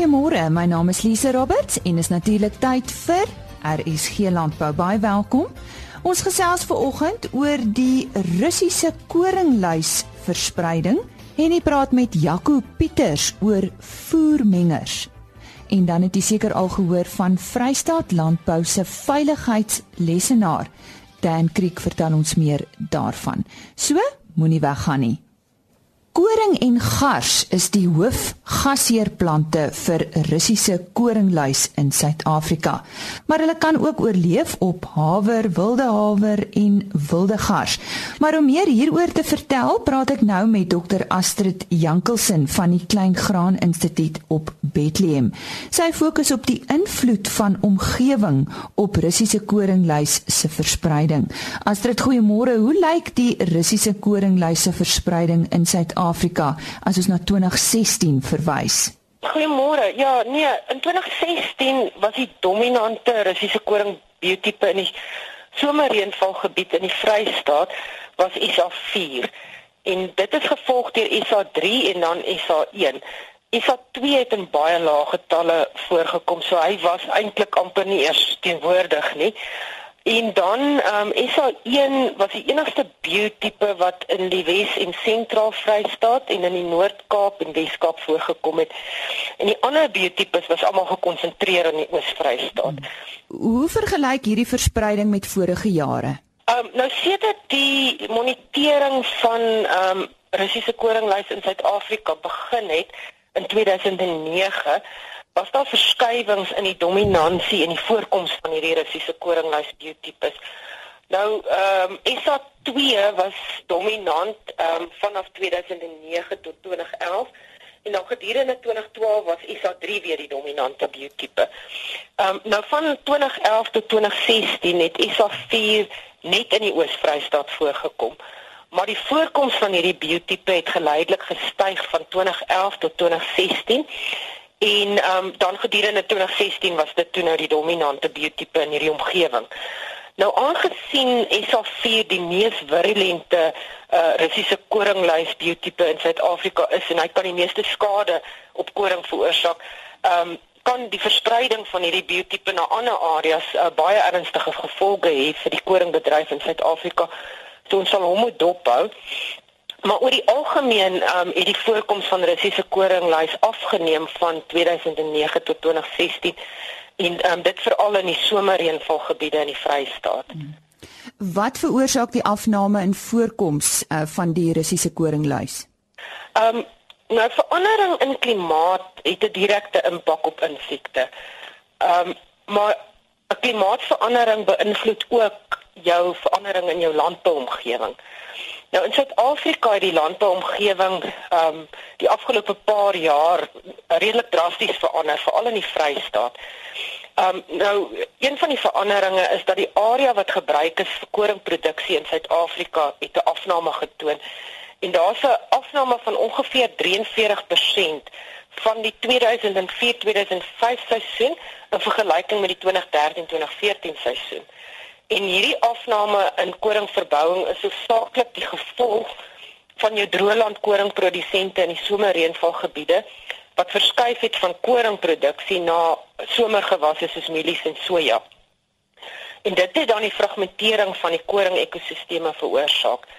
Goeiemôre, my naam is Lise Roberts en is natuurlik tyd vir RSG Landbou. Baie welkom. Ons gesels ver oggend oor die Russiese koringluis verspreiding en ek praat met Jaco Pieters oor voermengers. En dan het jy seker al gehoor van Vrystaat Landbou se veiligheidslesenaar. Dan Kriek vertel ons meer daarvan. So, moenie weggaan nie. Koring en gars is die hoof gasheerplante vir Russiese koringluis in Suid-Afrika. Maar hulle kan ook oorleef op haver, wilde haver en wilde gars. Maar om meer hieroor te vertel, praat ek nou met Dr Astrid Jankelsen van die Klein Graan Instituut op Bethlehem. Sy fokus op die invloed van omgewing op Russiese koringluis se verspreiding. Astrid, goeiemôre. Hoe lyk die Russiese koringluis se verspreiding in Suid-Afrika? Suid-Afrika as ons na 2016 verwys? Goeiemôre. Ja, nee, in 2016 was die dominante Russiese koring biotipe in die somerreënvalgebied in die Vrystaat was SA4 en dit is gevolg deur SA3 en dan SA1. SA2 het in baie lae getalle voorgekom, so hy was eintlik amper nie eers teenwoordig nie. En dan ehm um, SA1 was die enigste biotipe wat in die Wes en Sentraal Vrystaat en in die Noord-Kaap en Wes-Kaap voorgekom het. En die ander biotipes was almal gekonsentreer in die Oos-Vrystaat. Hoe vergelyk hierdie verspreiding met vorige jare? Ehm um, nou sedert die monitering van ehm um, Russiese koringluis in Suid-Afrika begin het in 2009 was daar verskywings in die dominansie en die voorkoms van hierdie Russiese koringluis biotipes. Nou ehm um, SA2 was dominant ehm um, vanaf 2009 tot 2011 en dan gedurende 2012 was SA3 weer die dominante biotipe. Ehm um, nou van 2011 tot 2016 het SA4 net in die Oos-Vrystaat voorgekom. Maar die voorkoms van hierdie biotipe het geleidelik gestyg van 2011 tot 2016 En ehm um, dan gedurende 2016 was dit toe nou die dominante biotipe in hierdie omgewing. Nou aangesien SA4 die mees virulente uh Russiese koringluis biotipe in Suid-Afrika is en hy kan die meeste skade op koring veroorsaak, ehm um, kan die verspreiding van hierdie biotipe na ander areas uh, baie ernstige gevolge hê vir die koringbedryf in Suid-Afrika. So ons sal hom moet dophou. Maar oor die algemeen um, het die voorkoms van Russiese koringluis afgeneem van 2009 tot 2016 en um, dit veral in die somerreënvalgebiede in die Vrystaat. Wat veroorsaak die afname in voorkoms uh, van die Russiese koringluis? Ehm um, nou verandering in klimaat het 'n direkte impak op insekte. Ehm um, maar klimaatsverandering beïnvloed ook jou verandering in jou landbouomgewing. Nou in Suid-Afrika het die landbouomgewing ehm um, die afgelope paar jaar redelik drasties verander, veral in die Vrystaat. Ehm um, nou een van die veranderinge is dat die area wat gebruik is vir koringproduksie in Suid-Afrika het 'n afname getoon. En daar's 'n afname van ongeveer 43% van die 2004-2005 seisoen in vergelyking met die 2013-2014 seisoen. En hierdie afname in koringverbouing is hoofsaaklik die gevolg van jou droëland koringprodusente in die somerreënvalgebiede wat verskuif het van koringproduksie na somergewasse soos mielies en soja. En dit het dan die fragmentering van die koringekosisteme veroorsaak.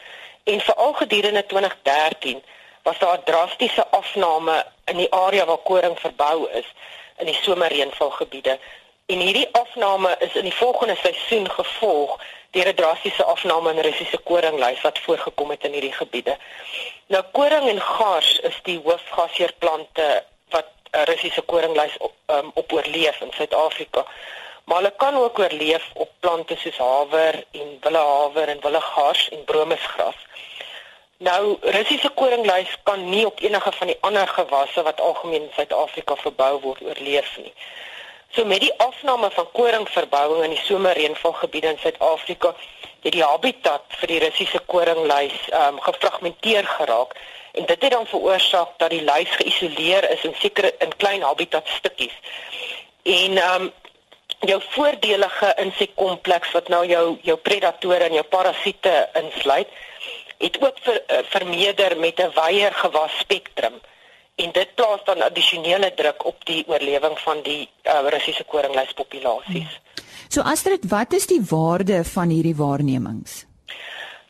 En veral gedurende 2013 was daar 'n drastiese afname in die area waar koring verbou is in die somerreënvalgebiede En hierdie afname is in die volgende seisoen gevolg deur 'n drastiese afname in Russiese koringluis wat voorgekom het in hierdie gebiede. Nou koring en gars is die hoofgasheerplante wat 'n Russiese koringluis op, um, op oorleef in Suid-Afrika. Maar hulle kan ook oorleef op plante soos haver en willehaver en willegars en bromusgras. Nou Russiese koringluis kan nie op enige van die ander gewasse wat algemeen in Suid-Afrika verbou word oorleef nie. So met die afname van koringverbouing in die somerreënvalgebiede in Suid-Afrika, het die habitat vir die Russiese koringluis ehm um, gefragmenteer geraak en dit het dan veroorsaak dat die luis geïsoleer is in sekere in klein habitat stukkies. En ehm um, jou voordelige insekkompleks wat nou jou jou predatore en jou parasiete insluit, het ook ver, uh, vermeerder met 'n wyeer gewas spektrum en dit plaas dan addisionele druk op die oorlewing van die uh, Russiese koringlys-populasies. Hmm. So Astrid, wat is die waarde van hierdie waarnemings?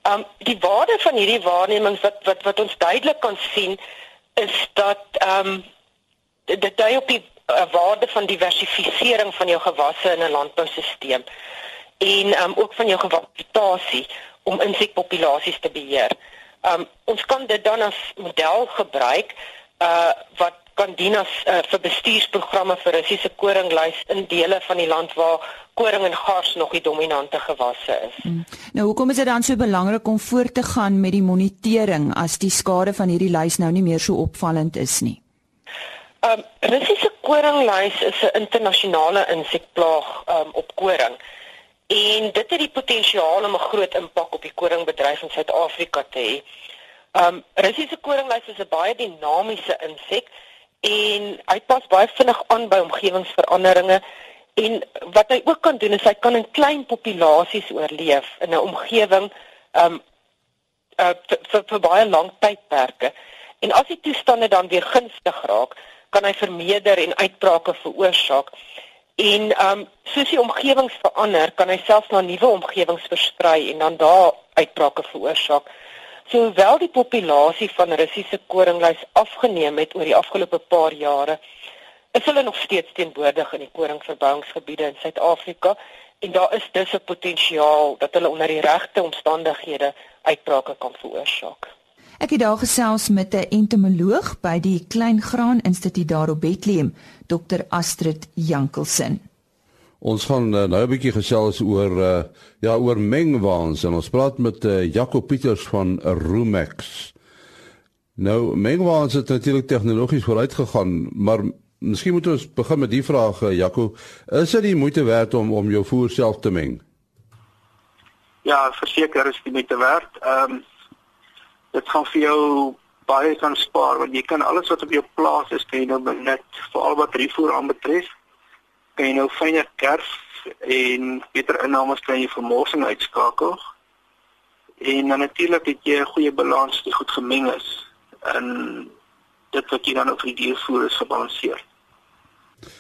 Um die waarde van hierdie waarnemings wat wat wat ons duidelik kan sien is dat um dit dui op die uh, waarde van diversifisering van jou gewasse in 'n landboustelsel en um ook van jou gewasstasie om insekpopulasies te beheer. Um ons kan dit dan as model gebruik uh wat kan dien as uh, vir bestuursprogramme vir Russiese koringlys in dele van die land waar koring en gars nog die dominante gewasse is. Hmm. Nou hoekom is dit dan so belangrik om voort te gaan met die monitering as die skade van hierdie lys nou nie meer so opvallend is nie? Um Russiese koringlys is 'n internasionale insekplaag um op koring. En dit het die potensiaal om 'n groot impak op die koringbedryf in Suid-Afrika te hê. Um Russiese koringlys is 'n baie dinamiese insek en hy pas baie vinnig aan by omgewingsveranderinge en wat hy ook kan doen is hy kan in klein populasies oorleef in 'n omgewing um uh, vir vir baie lang tydperke. En as die toestande dan weer gunstig raak, kan hy vermeerder en uitbrake veroorsaak. En um soos die omgewings verander, kan hy selfs na nuwe omgewings versprei en dan daar uitbrake veroorsaak. So hoewel die populasie van Russiese koringlys afgeneem het oor die afgelope paar jare, is hulle nog steeds teenwoordig in die koringverbouingsgebiede in Suid-Afrika en daar is dus 'n potensiaal dat hulle onder die regte omstandighede uitbrake kan veroorsaak. Ek het daar gesels met 'n entomoloog by die Klein Graan Instituut daar op Bethlehem, Dr Astrid Jankelsen. Ons gaan uh, nou 'n bietjie gesels oor uh, ja oor mengwaans en ons praat met uh, Jaco Pieters van Roomex. Nou mengwaans het natuurlik tegnologies vooruit gegaan, maar miskien moet ons begin met die vraag Jaco, is dit die moeite werd om om jou voer self te meng? Ja, verseker is dit moeite werd. Ehm um, dit gaan vir jou baie kan spaar want jy kan alles wat op jou plaas is, kan jy nou net veral wat rifoer aanbetref kan jy nou fyner kerf en beter innames kan jy vermorsing uitskakel. En dan natuurlik het jy 'n goeie balans wat goed gemeng is in dit wat jy dan op die diervoer is gebalanseer.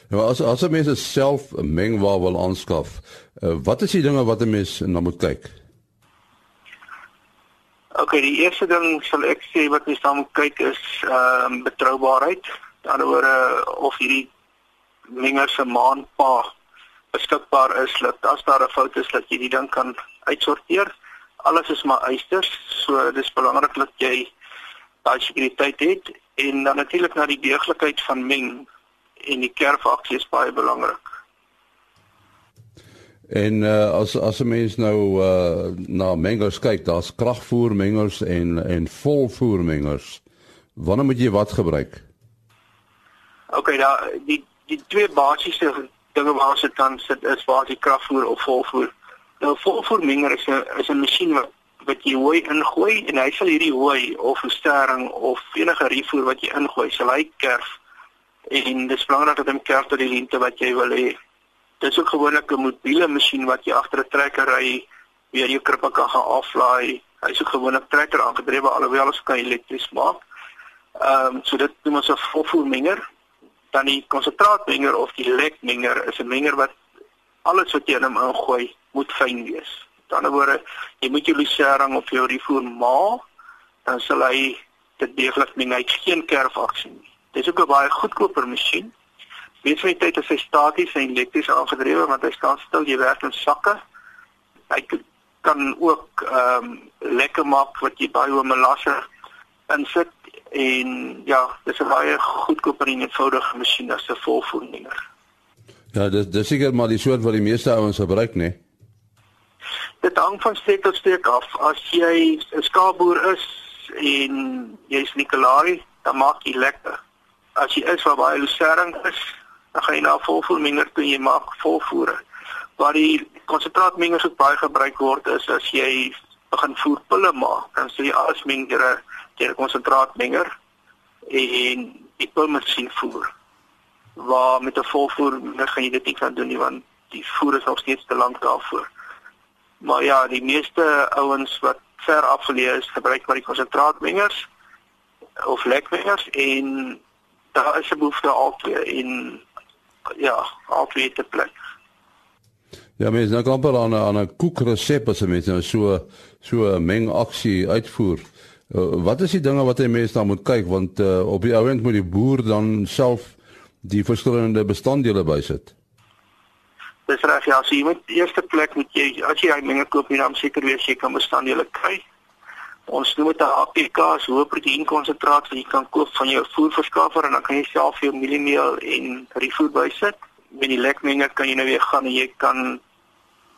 Nou as as mense self 'n mengwa wil aanskaf, uh, wat is die dinge wat 'n mens na moet kyk? OK, die eerste ding sal ek sê wat mens dan moet kyk is ehm uh, betroubaarheid. Aan die ander woorde of hierdie menger se maanpa beskikbaar is dat as daar 'n fout is dat jy die ding kan uitsorteer. Alles is maar eisters, so dis belangrik dat jy daai sekuriteit het en dan natuurlik na die deeglikheid van meng en die kerfaksie is baie belangrik. En uh, as as 'n mens nou uh, na mengers kyk, daar's kragvoermengers en en volvoermengers. Wanneer moet jy wat gebruik? OK, daai die die twee basiese dinge waar se dan sit is waar die kragvoer of volvoer. Nou volvoer menger is 'n is 'n masjien wat wat jy hooi ingooi en hy sal hierdie hooi of versterring of enige refoer wat jy ingooi, sal hy kerf. En dis belangrik dat hom kerf tot die lengte wat jy wil hê. Dis ook gewoonlik 'n mobiele masjien wat jy agter 'n trekker ry, weer jou krippe kan gaan aflaai. Hy's ook gewoonlik trekker aangedrewe alhoewel ons kan elektries maak. Ehm um, so dit noem ons 'n volvoer menger dan die konsentraatmenger of die lekmenger is 'n menger wat alles wat jy in hom ingooi moet fyn wees. Met ander woorde, jy moet jou lucering of jou rifoer maal, dan sal hy dit deeglik meng uit geen kerfaksie nie. Dis ook 'n baie goedkoper masjien. Meeste van die tyd is hy staties en elektries aangedrewe want hy staan stil, jy werk in sakke. Hy kan ook ehm um, lekker maak wat jy baie hoë melasse insit en ja, dis 'n baie goedkoper en eenvoudige masjien as 'n volvoermenger. Ja, dis dis seker maar die soort wat die meeste ouens gebruik, né? Nee? Dit hang van steek tot steek af. As jy 'n skaapboer is en jy's Nikolai, dan maak jy lekker. As jy is waar baie lucering is, dan gaan jy na volvoermenger toe jy maak volvoere. Waar die konsentraatmengers ook baie gebruik word is as jy begin voerpille maak, dan sê jy alles deur 'n konsentraatmenger en die pulmasjien voer. Waar met 'n volvoer gaan jy dit nie kan doen nie want die voer is nog steeds te lank daarvoor. Maar ja, die meeste ouens wat ver afgeleë is, gebruik maar die konsentraatmengers of lekmengers en daar is 'n behoefte altyd in ja, altyd te plek. Ja, mens nou kan maar aan 'n aan 'n koekresep as mens nou so so 'n meng aksie uitvoer. Uh, wat is die dinge wat jy mense dan moet kyk want uh, op die ouend moet die boer dan self die verskillende bestanddele bysit. Dis reg ja, so jy moet eerste plek moet jy as jy hy menge koop, jy dan seker wees jy kan bestanddele kry. Ons noem dit 'n APK, so hoë proteïen konsentraat wat jy kan koop van jou voerverskaffer en dan kan jy self jou mieliemeel en refoer bysit. Met die lekmenge kan jy nou weer gaan en jy kan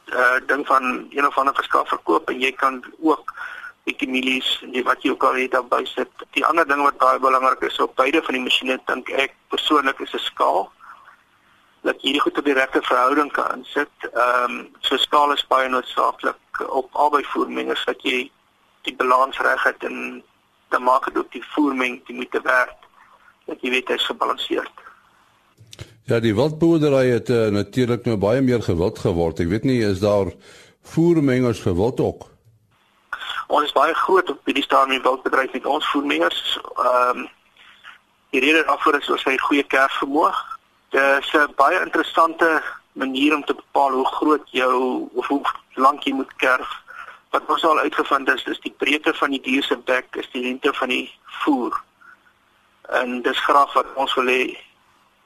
uh ding van een of ander verskaffer koop en jy kan ook bietjie mielies en wat jy ook al het daar bysit. Die ander ding wat baie belangrik is op beide van die masjiene dink ek persoonlik is 'n skaal dat jy goed op die regte verhouding kan sit. Ehm um, so skaal is baie noodsaaklik op albei voermengers dat jy die balans reg het en dan maak dit ook die voermeng die moet werk dat jy weet hy's gebalanseerd. Ja, die wildboerdery het uh, natuurlik nou baie meer gewild geword. Ek weet nie is daar voermengers gewild ook. Ons is baie groot op hierdie stadium in wildbedryf met ons voermengers. Ehm um, die rede daarvoor is ons het goeie kerfvermoë Dit is 'n baie interessante manier om te bepaal hoe groot jou of hoe lank jy moet kerf. Wat ons al uitgevind is, is die breedte van die dier se bek is die lengte van die voer. En dis graag wat ons wil hê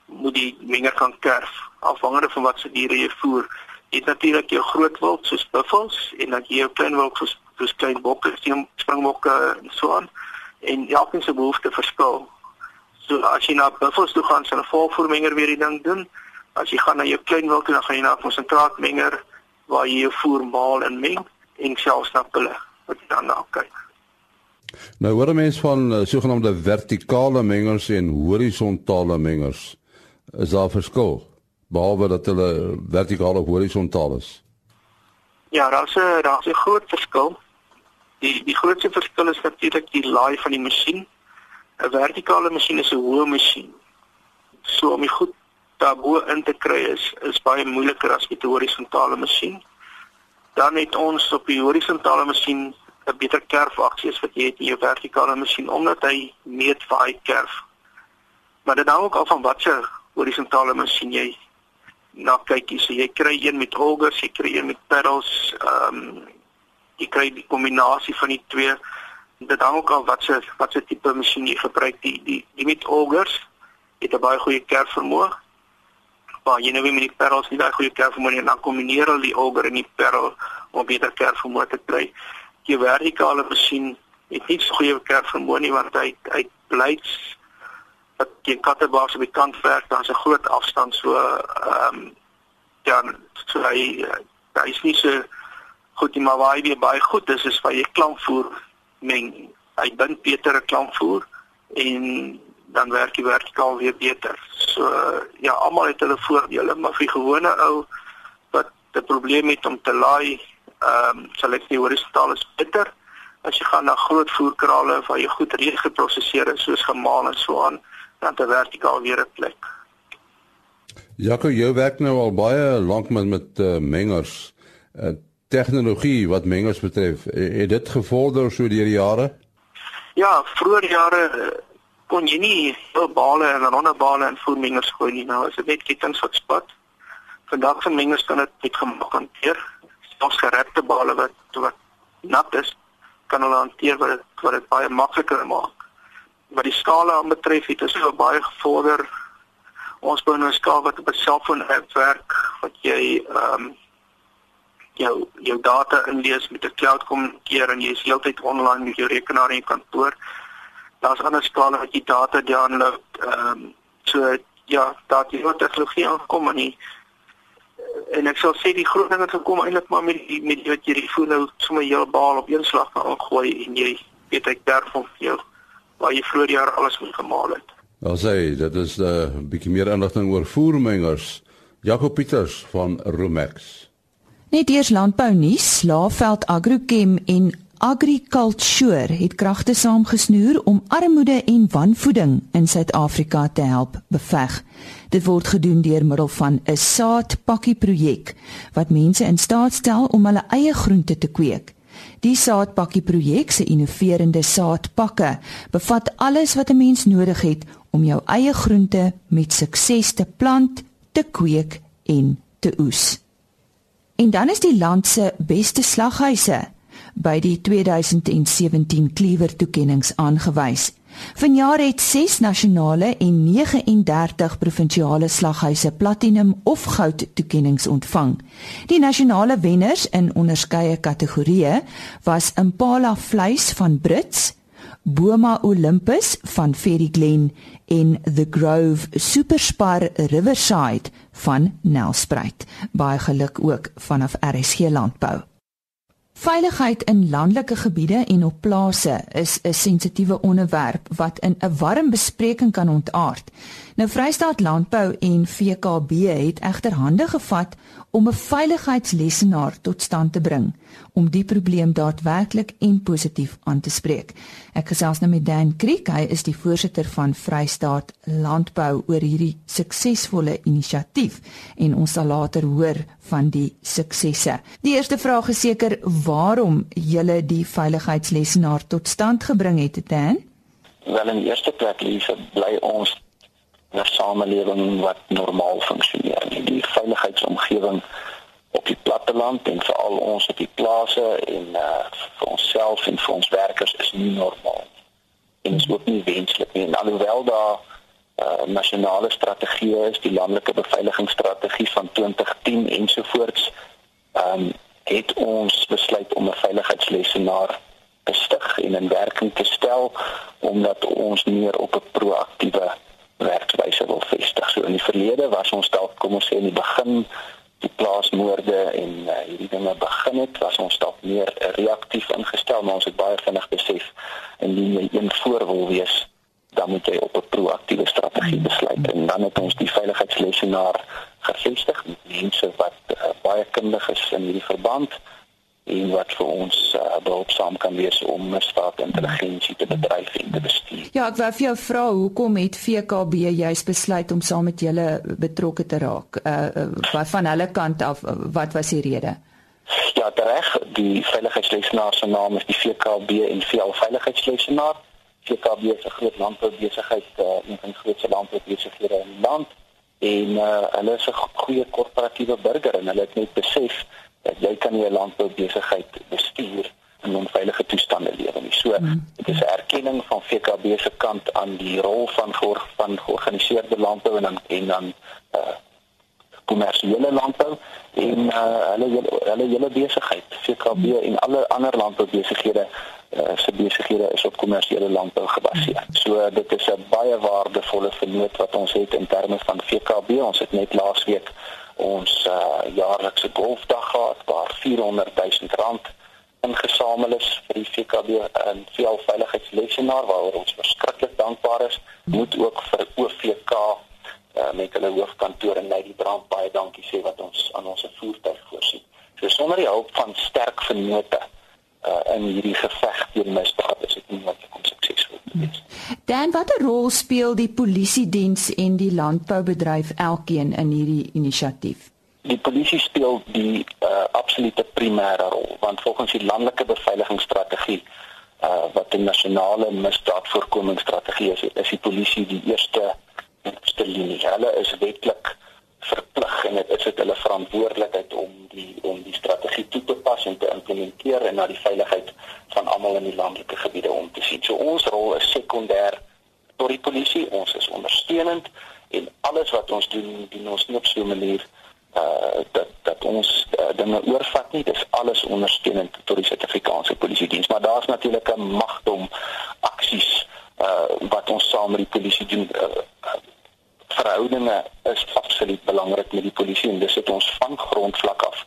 moet die menger kan kerf afhangende van wat se diere jy voer. Jy het natuurlik jou groot wild soos buffels en dan jy jou klein wild soos soos klein bokke, springbokke en so aan. En elkeen se behoefte verskil. So as jy na buffels toe gaan, sal 'n volvoermenger weer die ding doen. As jy gaan na jou klein wilkie, dan gaan jy na 'n konsentraatmenger waar jy jou voer maal en meng en selfs na pulle wat dan na kyk. Nou hoor mense van uh, sogenaamde vertikale mengers en horisontale mengers. Is daar verskil behalwe dat hulle vertikaal of horisontaal is? Ja, daar's 'n daar's 'n groot verskil. Die die grootste verskil is natuurlik die laai van die masjien 'n vertikale masjien is 'n hoë masjien. So om die goed daarbo in te kry is is baie moeiliker as met 'n horisontale masjien. Dan het ons op die horisontale masjien 'n beter kerfaksie as wat jy het in jou vertikale masjien omdat hy meet vir hy kerf. Maar dit hang ook af van watter horisontale masjien jy na kyk. So jy kry een met augers, jy kry een met pedals, ehm um, jy kry die kombinasie van die twee. Dit hang ook af wat se wat se tipe masjien jy gebruik. Die die die met augers het 'n baie goeie kerf vermoë maar jy nou weer met die perls nie daai goeie kerf vermoë nie dan kombineer hulle die auger en die perl om beter kerf vermoë te kry. Die vertikale masjien het nie so goeie kerf vermoë nie want hy hy bly dat die kattebaas op die kant werk dan 'n groot afstand so ehm um, ja so hy hy is nie so goed nie maar waar hy weer baie goed is is waar jy klankvoer meng. Hy bind beter 'n klankvoer en dan werk die vertikaal weer beter. So ja, almal het hulle voordele, maar vir gewone ou wat 'n probleem het om te laai, ehm um, sal ek die horisontaal is beter. As jy gaan na groot voerkrale waar jy goed reeds geprosesseer is soos gemaal en so aan, dan te vertikaal weer 'n plek. Jaco, jy werk nou al baie lank met met uh, mengers. Uh, tegnologie wat mengers betref, het dit gevorder so deur die jare? Ja, vroeër jare eh, kon jy nie bale en rondebale in voermengers gooi nie. Nou is dit net ketens wat spat. Vandag se mengers kan dit met gemak hanteer. Selfs gerepte bale wat wat nat is, kan hulle hanteer wat dit wat dit baie makliker maak. Wat die skale aanbetref, het ons so baie gevorder. Ons bou nou 'n skaal wat op 'n selfoon app werk wat jy ehm um, jou jou data inlees met 'n cloud kommunikeer en jy is heeltyd online met jou rekenaar in kantoor. Daar's ander skale wat jy data download. Ehm um, so ja, daar die nuwe tegnologie aankom en die en ek sal sê die groot ding het gekom eintlik maar met die met wat jy die voel nou sommer heel baal op een slag kan aangooi en jy weet ek derf van jou waar jy vroeër jaar alles moet gemaal het. Wel sê, dit is 'n uh, bietjie meer inligting oor voermengers. Jaco Pieters van Romex. Net eers landbou nuus, Laveld Agrochem en Agriculture het kragte saamgesnoer om armoede en wanvoeding in Suid-Afrika te help beveg. Dit word gedoen deur middel van 'n saadpakkie projek wat mense in staat stel om hulle eie groente te kweek. Die saadpakkie projek se innoverende saadpakke bevat alles wat 'n mens nodig het om jou eie groente met sukses te plant, te kweek en te oes. En dan is die land se beste slaghuise by die 2017 Cleaver toekenninge aangewys. Vanjaar het 6 nasionale en 39 provinsiale slaghuise platinum of goud toekenninge ontvang. Die nasionale wenners in onderskeie kategorieë was Impala vleis van Brits, Boma Olympus van Ferry Glen en The Grove Superspar Riverside van Nelspruit. Baie geluk ook vanaf RSG Landbou. Veiligheid in landelike gebiede en op plase is 'n sensitiewe onderwerp wat in 'n warm bespreking kan ontaard. Nou Vrystaat Landbou en VKB het egter hande gevat om 'n veiligheidslesenaar tot stand te bring om die probleem daadwerklik en positief aan te spreek. Ek gesels nou met Dan Kriek, hy is die voorsitter van Vrystaat Landbou oor hierdie suksesvolle inisiatief en ons sal later hoor van die suksesse. Die eerste vraag is seker waarom julle die veiligheidslesenaar tot stand gebring het, Dan? Wel in die eerste plek lief bly ons samelewing wat normaal funksioneer. Die veiligheidsomgewing op die platteland en veral ons op die plase en uh vir onsself en vir ons werkers is nie normaal. En is ook nie wenslik nie. En alhoewel daar uh nasionale strategieë is, die landelike beveiligingsstrategie van 2010 ensovoorts, ehm um, het ons besluit om 'n veiligheidslesenaar te stig en in werking te stel omdat ons meer op 'n proaktiewe werkwyse wil vestig. So in die verlede was ons dalk kom ons sê in die begin die plaasmoorde en uh, hierdie dinge begin het, was ons dalk meer reaktief ingestel, maar ons het baie vinnig besef indien jy een voor wil wees, dan moet jy op 'n proaktiewe strategie besluit en dan het ons die veiligheidslesenaar gevestig met mense wat uh, baie kundig is in hierdie verband en wat vir ons uh, behulpsaam kan wees om misdaad intelligensie te bedryf en te bestuur. Ja, ek wou vir jou vra hoekom het VKB juist besluit om saam met julle betrokke te raak? Uh wat van hulle kant af wat was die rede? Ja, reg, die veiligheidslesenaar se naam is die VKB en VL veiligheidslesenaar. VKB is 'n groot landboubesigheid, uh, een van die grootste landboubesighede in die land en uh, hulle is 'n goeie korporatiewe burger en hulle het net besef dat jy kan 'n landboubesigheid bestuur in onveilige toestande lewe nie. So mm. dit is 'n erkenning van VKB se kant aan die rol van geor van georganiseerde landbou en dan en dan uh kommersiële landbou en uh hulle hulle hele besigheid VKB en alle ander landboubesighede uh se besighede is op kommersiële landbou gebaseer. Mm. So dit is 'n baie waardevolle vennoot wat ons het in terme van VKB. Ons het net laasweek ons uh, jaarlikse golfdag gehad waar 400 000 rand ingesamel is vir die VKB en veel veiligheidslesenaar waaroor ons verskriklik dankbaar is moet ook vir OVK uh, met hulle hoofkantoor in Lady Brand baie dankie sê wat ons aan ons voertuig voorsien. So sonder die hulp van sterk vennote uh, in hierdie geveg teen misdaad is dit nie moontlik om wees. Dan watter rol speel die polisie diens en die landboubedryf elkeen in hierdie inisiatief? Die polisie speel die uh, absolute primêre rol want volgens die landelike beveiligingsstrategie uh, wat 'n nasionale misdaadvoorkomingsstrategie is, is die polisie die eerste eerste linie. Hulle is wetlik verplig en dit is dit hulle verantwoordelikheid om die om die strategie toe te pas en te implementeer en na die veiligheid van almal in die landelike gebiede om te sien. So ons rol is sekondêr tot die polisie, ons is ondersteunend en alles wat ons doen, doen ons nie op so 'n manier uh dat dat ons uh, dinge oorvat nie dis alles ondersteunend tot die Suid-Afrikaanse polisie diens maar daar's natuurlik 'n magdom aksies uh wat ons saam met die polisie doen uh, verhoudinge is absoluut belangrik met die polisie en dis het ons van grondvlak af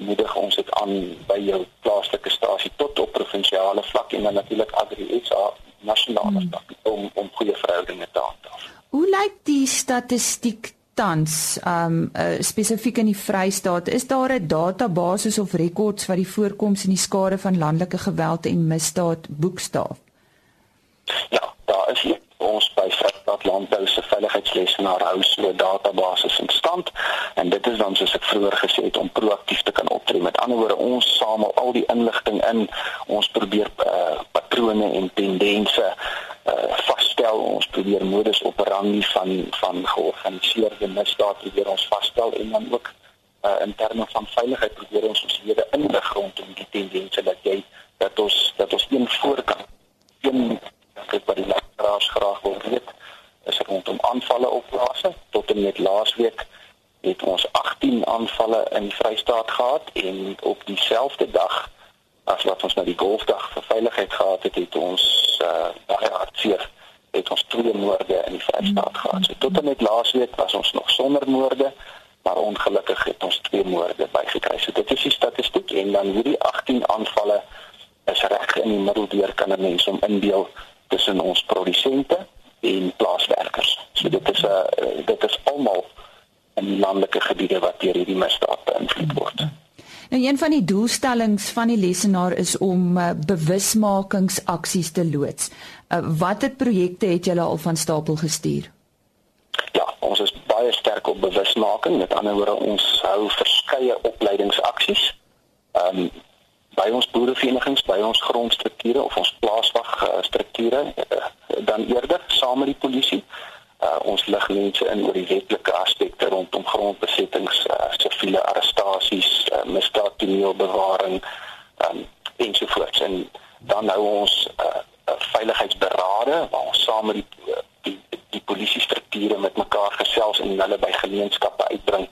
moedig ons dit aan by jou plaaslike stasie tot op provinsiale vlak en dan natuurlik agri SA nasionale hmm. vlak om om goeie verhoudinge te handhaaf. Hoe lyk die statistiek tans um uh, spesifiek in die Vrystaat? Is daar 'n database of rekords wat die voorkoms en die skade van landelike geweld en misdaad boekstaaf? Ja, daar is hier ons by Dat landbou se veiligheidslesenaar hou so 'n database in stand en dit is dan soos ek vroeër gesê het om proaktief te kan optree. Met ander woorde, ons samel al die inligting in, ons probeer uh, patrone en tendense uh, vasstel. Ons probeer modus operandi van van georganiseerde misdaad probeer ons vasstel en dan ook uh, in terme van veiligheid probeer ons ons lede inlig rondom die tendense dat jy dat ons dat ons een voorkant een wat die luisteraars graag wil weet is rondom aanvalle op plase tot en met laasweek het ons 18 aanvalle in Vrystaat gehad en op dieselfde dag as wat ons nou die golfdag vir veiligheid gehad het het ons uh, baie hartseer het ons twee moorde in die Vrystaat gehad. So tot en met laasweek was ons nog sonder moorde, maar ongelukkig het ons twee moorde bygekry. So dit is die statistiek en dan hierdie 18 aanvalle is reg in die middeldeur kan 'n mens om indeel tussen ons produsente en plaaswerkers. So dit is 'n uh, dit is almal in die landelike gebiede wat deur hierdie misdaad beïnvloed word. Nou een van die doelstellings van die lesenaar is om uh, bewusmakingsaksies te loods. Uh, Watter projekte het julle al van stapel gestuur? Ja, ons is baie sterk op bewusmaking. Met ander woorde, ons hou verskeie opleidingsaksies. Ehm um, by ons boereverenigings, by ons grondstrukture of ons plaaswag uh, strukture uh, dan eerder saam met die polisie. Uh, ons lig mense in oor die wetlike aspekte rondom grondbesettings, uh, siviele arrestasies, uh, misdaad toneelbewaring um, ensovoorts. En dan nou ons uh, veiligheidsberade waar ons saam met die die, die polisie strukture met mekaar gesels en hulle by gemeenskappe uitbring,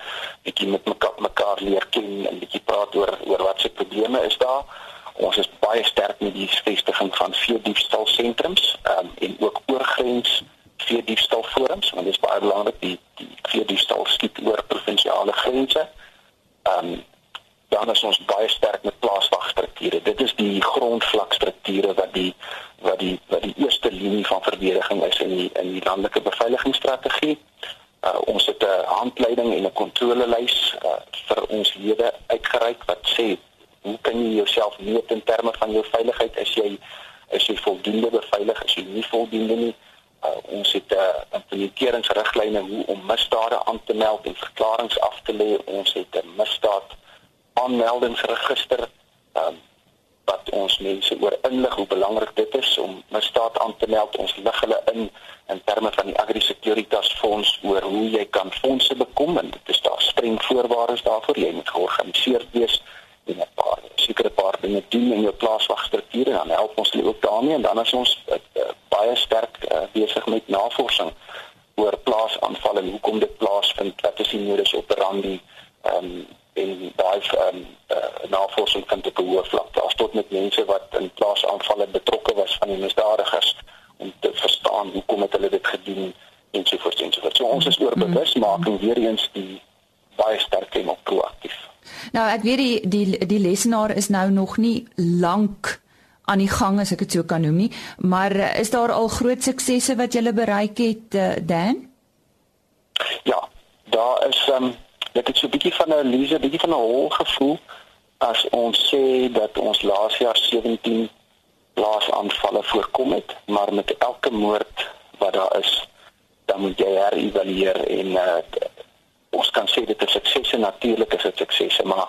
bietjie met mekaar, mekaar leer ken en bietjie praat oor oor wat se probleme is daar. Ons is baie sterk met die vestiging van vier diefstalsentrums um, en ook oorgrens vee diefstal forums want dit is baie belangrik die die vee diefstal skiet oor provinsiale grense. Ehm um, dan is ons baie sterk met plaaswagstrukture. Dit is die grondvlakstrukture wat die wat die wat die eerste linie van verdediging is in die in die landelike beveiligingsstrategie. Uh, ons het 'n handleiding en 'n kontrolelys uh, vir ons lede uitgereik wat sê hoe kan jy jouself meet in terme van jou veiligheid as jy as jy voldoende beveilig is, as jy nie voldoende nie uh, ons het 'n uh, implementeringsriglyne hoe om misdade aan te meld en verklaringe af te lê. Ons het 'n misdaad aanmeldingsregister um, wat ons mense oor inlig hoe belangrik dit is om misdaad aan te meld. Ons lig hulle in in terme van die Agri Securitas Fonds oor hoe jy kan fondse bekom en dit is daar streng voorwaardes daarvoor. Jy moet georganiseerd wees en 'n paar sekere paar dinge doen in jou plaaswagstrukture dan help ons hulle ook daarmee en dan is ons uh, baie sterk uh, besig met navorsing oor plaasaanvalle en hoekom dit plaasvind wat is die modus operandi um, en daai um, uh, navorsing vind op 'n hoë vlak. Daar's tot met mense wat in plaasaanvalle betrokke was van die misdadigers om te verstaan hoekom het hulle dit gedoen en so voort en so voort so ons is oor mhm. bewusmaking weer eens die baie sterk en proaktief. Nou ek weet die die die lesenaar is nou nog nie lank aan die gang as ek dit so kan noem nie, maar eh, is daar al groot suksesse wat jy bereik het uh, Dan? Ja, daar is um ek het so 'n bietjie van 'n leser, bietjie van 'n hol gevoel as ons sê dat ons laas jaar 17 plaasaanvalle voorkom het, maar met elke moord wat daar is, dan moet jy herëvalueer en uh, ons kan sê dit is suksese natuurlik is dit suksese maar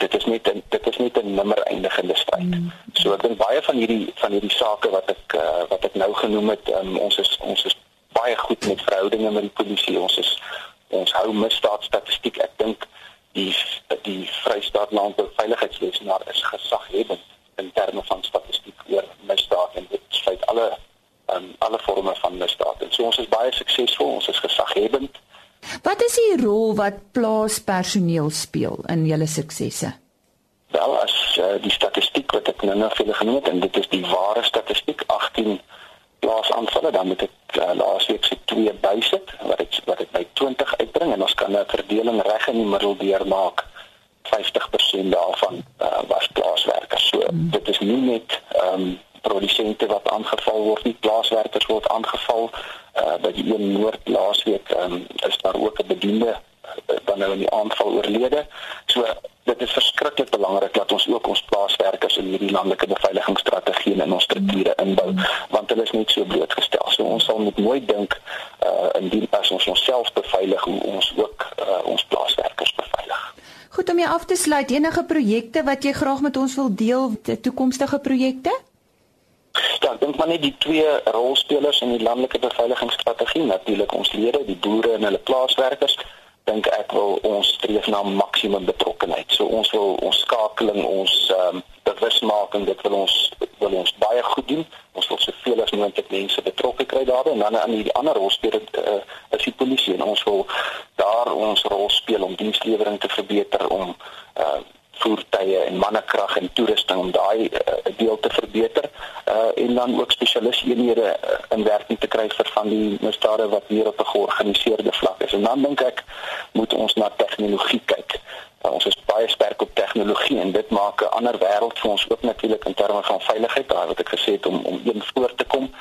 dit is net 'n dit is net 'n nimmer eindigende stryd. Mm. So ek dink baie van hierdie van hierdie sake wat ek uh, wat ek nou genoem het, um, ons is ons is baie goed met verhoudinge met die polisie. Ons is ons hou misdaadstatistiek. Ek dink die die Vrystaat Landbou Veiligheidslesenaar is gesaghebend in terme van statistiek oor misdaad en dit sluit alle um, alle forme van misdaad. En so ons is baie suksesvol. Ons is gesaghebend. Wat is die rol wat plaaspersoneel speel in julle suksesse? Wel as uh, die statistiek wat ek nou nog vir julle genoem het en dit is die ware statistiek 18 plaasaanvalle dan moet ek uh, laasweek se twee bysit wat ek wat ek by 20 uitbring en ons kan 'n verdeling reg in die middel deur maak 50% daarvan uh, was plaaswerkers. So hmm. dit is nie net ehm um, produsente wat aangeval word nie plaaswerkers word aangeval uh, by die een noord laasweek um, is daar ook 'n bediende uh, dan nou in die aanval oorlede so dit is verskriklik belangrik dat ons ook ons plaaswerkers en hierdie landelike beveiligingsstrategie in ons strukture inbou want hulle is net so blootgestel. So ons sal moet mooi dink uh indien as ons onsself beveilig hoe ons ook uh, ons plaaswerkers beveilig. Goed om jy af te sluit enige projekte wat jy graag met ons wil deel, toekomstige projekte? Ek dink maar net die twee rolspelers in die landelike beveiligingsstrategie, natuurlik ons lede, die boere en hulle plaaswerkers dink ek wil ons streef na maksimum betrokkenheid. So ons wil ons skakeling, ons ehm um, bewusmaking, dit wil ons wil ons baie goed doen. Ons wil soveel as moontlik mense betrokke kry daarbey en dan aan die ander rolspeler uh, is die polisie en ons wil daar ons rol speel om dienslewering te verbeter om uh, voertuie en mannekrag en toerusting om daai uh, deel te verbeter uh, en dan ook spesialiseenhede uh, in werking te kry vir van die misdade wat hier op 'n georganiseerde vlak is. En dan dink ek moet ons na tegnologie kyk. Uh, ons is baie sterk op tegnologie en dit maak 'n ander wêreld vir ons ook natuurlik in terme van veiligheid. Daar wat ek gesê het om om een voor te kom.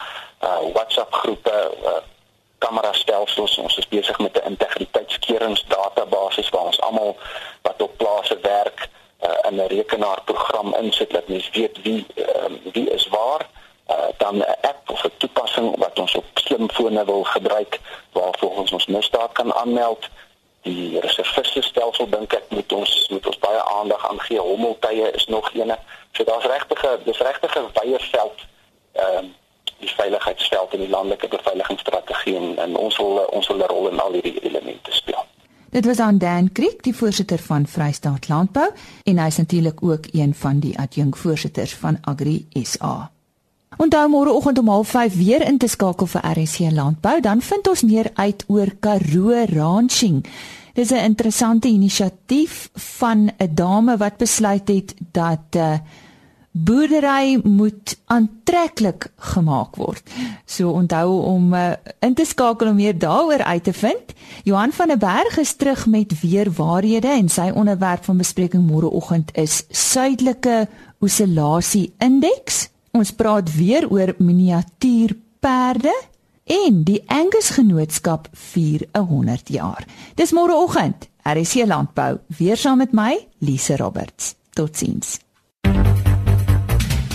Uh WhatsApp groepe uh, kamera stelsels ons is besig met 'n integriteitskeuringsdatabase waar ons almal wat op plase werk uh, in 'n rekenaarprogram insit dat mens weet wie uh, wie is waar uh, dan 'n app of 'n toepassing wat ons op slimfone wil gebruik waar volgens ons misdaad kan aanmeld. Die reserviste stelsel dink ek moet ons moet ons baie aandag aan gee. Hommeltye is nog eene so daar's regtig 'n dis regtig 'n wye veld ehm uh, die veiligheidsveld en die landelike beveiligingsstrategie en, en ons wil ons wil 'n rol in al hierdie elemente speel Dit was aan Dan Creek, die voorsitter van Vrystaat Landbou en hy is natuurlik ook een van die adjunkvoorsitters van Agri SA. Onthou môreoggend om 05:30 weer in te skakel vir RC Landbou, dan vind ons meer uit oor Karoo Ranching. Dis 'n interessante inisiatief van 'n dame wat besluit het dat uh, boerdery moet aantreklik gemaak word. So onthou om uh, in te skakel om meer daaroor uit te vind. Johan van der Berg is terug met weer waarhede en sy onderwerp van bespreking môreoggend is suidelike osillasie indeks. Ons praat weer oor miniatuurperde en die Angus Genootskap vier 100 jaar. Dis môreoggend. RC Landbou weer saam met my Lise Roberts. Totsiens.